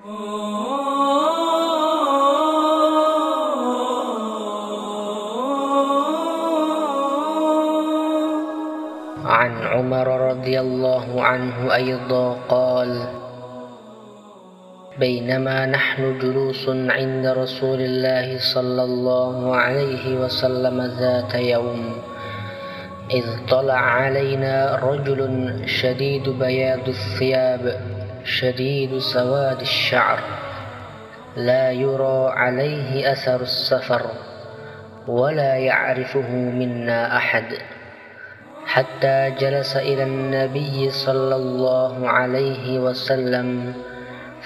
عن عمر رضي الله عنه أيضا قال بينما نحن جلوس عند رسول الله صلى الله عليه وسلم ذات يوم إذ طلع علينا رجل شديد بياض الثياب شديد سواد الشعر لا يرى عليه أثر السفر ولا يعرفه منا أحد. حتى جلس إلى النبي صلى الله عليه وسلم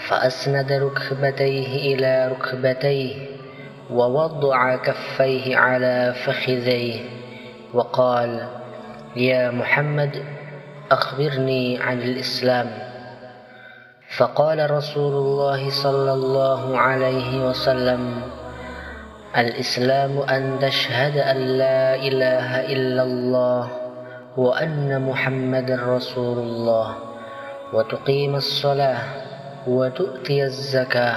فأسند ركبتيه إلى ركبتيه ووضع كفيه على فخذيه وقال يا محمد أخبرني عن الإسلام. فقال رسول الله صلى الله عليه وسلم الإسلام أن تشهد أن لا إله إلا الله وأن محمد رسول الله وتقيم الصلاة وتؤتي الزكاة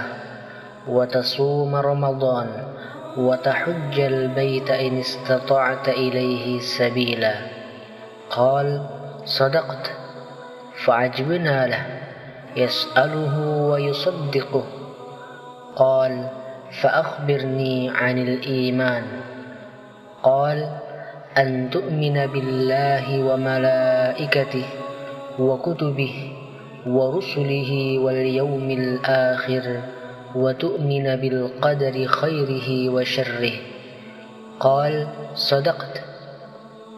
وتصوم رمضان وتحج البيت إن استطعت إليه سبيلا. قال صدقت فعجبنا له. يسأله ويصدقه. قال فأخبرني عن الإيمان. قال أن تؤمن بالله وملائكته وكتبه ورسله واليوم الآخر وتؤمن بالقدر خيره وشره. قال صدقت.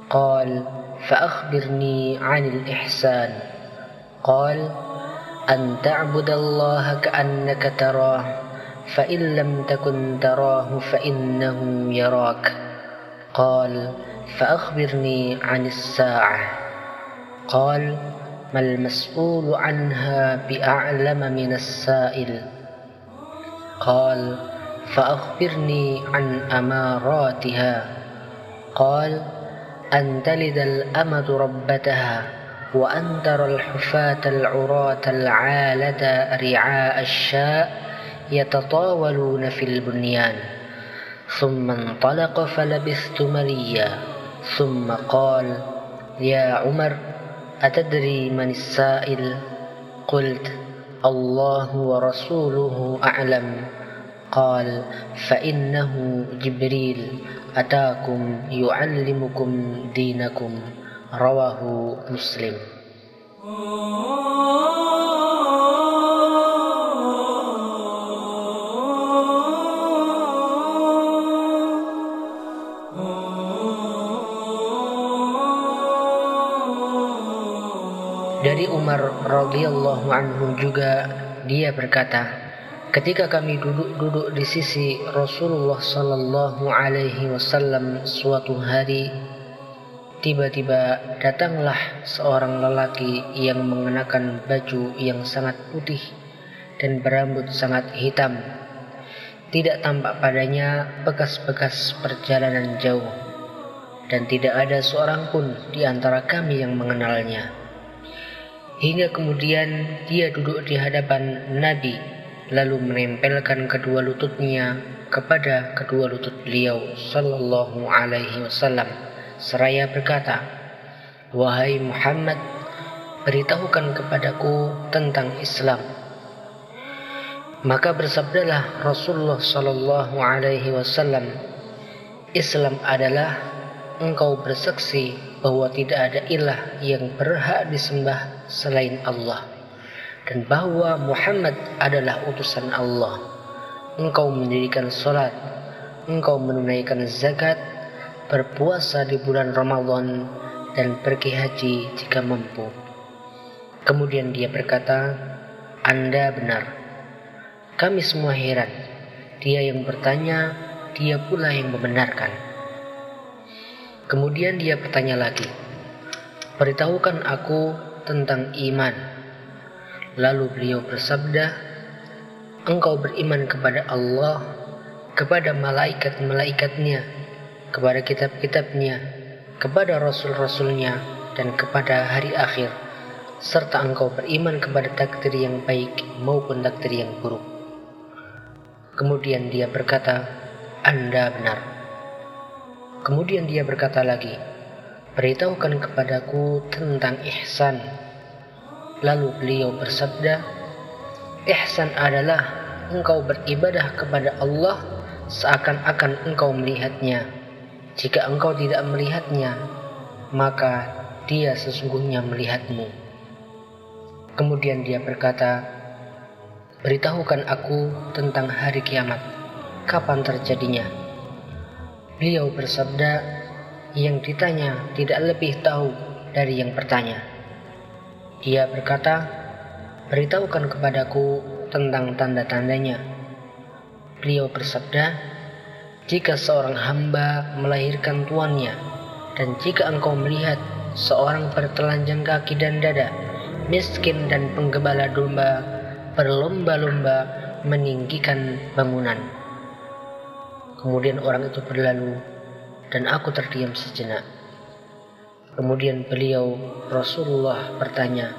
قال فأخبرني عن الإحسان. قال أن تعبد الله كأنك تراه فإن لم تكن تراه فإنه يراك. قال فأخبرني عن الساعة. قال ما المسؤول عنها بأعلم من السائل. قال فأخبرني عن أماراتها. قال أن تلد الأمة ربتها. وأن ترى الحفاة العراة العالة رعاء الشاء يتطاولون في البنيان. ثم انطلق فلبثت مليا. ثم قال يا عمر أتدري من السائل؟ قلت الله ورسوله أعلم. قال فإنه جبريل أتاكم يعلمكم دينكم. rawahu Muslim. Dari Umar radhiyallahu anhu juga dia berkata, Ketika kami duduk-duduk di sisi Rasulullah Sallallahu Alaihi Wasallam suatu hari, tiba-tiba datanglah seorang lelaki yang mengenakan baju yang sangat putih dan berambut sangat hitam. Tidak tampak padanya bekas-bekas perjalanan jauh dan tidak ada seorang pun di antara kami yang mengenalnya. Hingga kemudian dia duduk di hadapan Nabi lalu menempelkan kedua lututnya kepada kedua lutut beliau sallallahu alaihi wasallam seraya berkata Wahai Muhammad beritahukan kepadaku tentang Islam maka bersabdalah Rasulullah sallallahu alaihi wasallam Islam adalah engkau bersaksi bahwa tidak ada ilah yang berhak disembah selain Allah dan bahwa Muhammad adalah utusan Allah. Engkau mendirikan salat, engkau menunaikan zakat, berpuasa di bulan Ramadan dan pergi haji jika mampu. Kemudian dia berkata, Anda benar. Kami semua heran. Dia yang bertanya, dia pula yang membenarkan. Kemudian dia bertanya lagi, Beritahukan aku tentang iman. Lalu beliau bersabda, Engkau beriman kepada Allah, kepada malaikat-malaikatnya, kepada kitab-kitabnya, kepada rasul-rasulnya, dan kepada hari akhir. serta engkau beriman kepada takdir yang baik maupun takdir yang buruk. Kemudian dia berkata, Anda benar. Kemudian dia berkata lagi, Beritahukan kepadaku tentang ihsan. Lalu beliau bersabda, Ihsan adalah engkau beribadah kepada Allah seakan-akan engkau melihatnya. Jika engkau tidak melihatnya, maka dia sesungguhnya melihatmu. Kemudian dia berkata, Beritahukan aku tentang hari kiamat. Kapan terjadinya? Beliau bersabda, yang ditanya tidak lebih tahu dari yang bertanya. Dia berkata, Beritahukan kepadaku tentang tanda-tandanya. Beliau bersabda, Jika seorang hamba melahirkan tuannya, dan jika engkau melihat seorang bertelanjang kaki dan dada, miskin dan penggembala domba berlomba-lomba meninggikan bangunan. Kemudian orang itu berlalu dan aku terdiam sejenak. Kemudian beliau Rasulullah bertanya,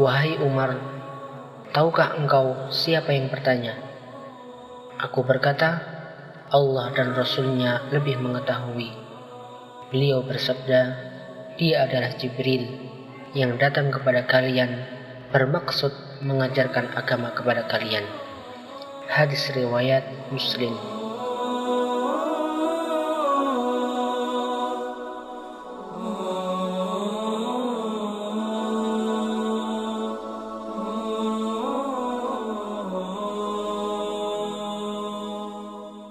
Wahai Umar, tahukah engkau siapa yang bertanya? Aku berkata, Allah dan Rasulnya lebih mengetahui. Beliau bersabda, dia adalah Jibril yang datang kepada kalian bermaksud mengajarkan agama kepada kalian. Hadis riwayat Muslim.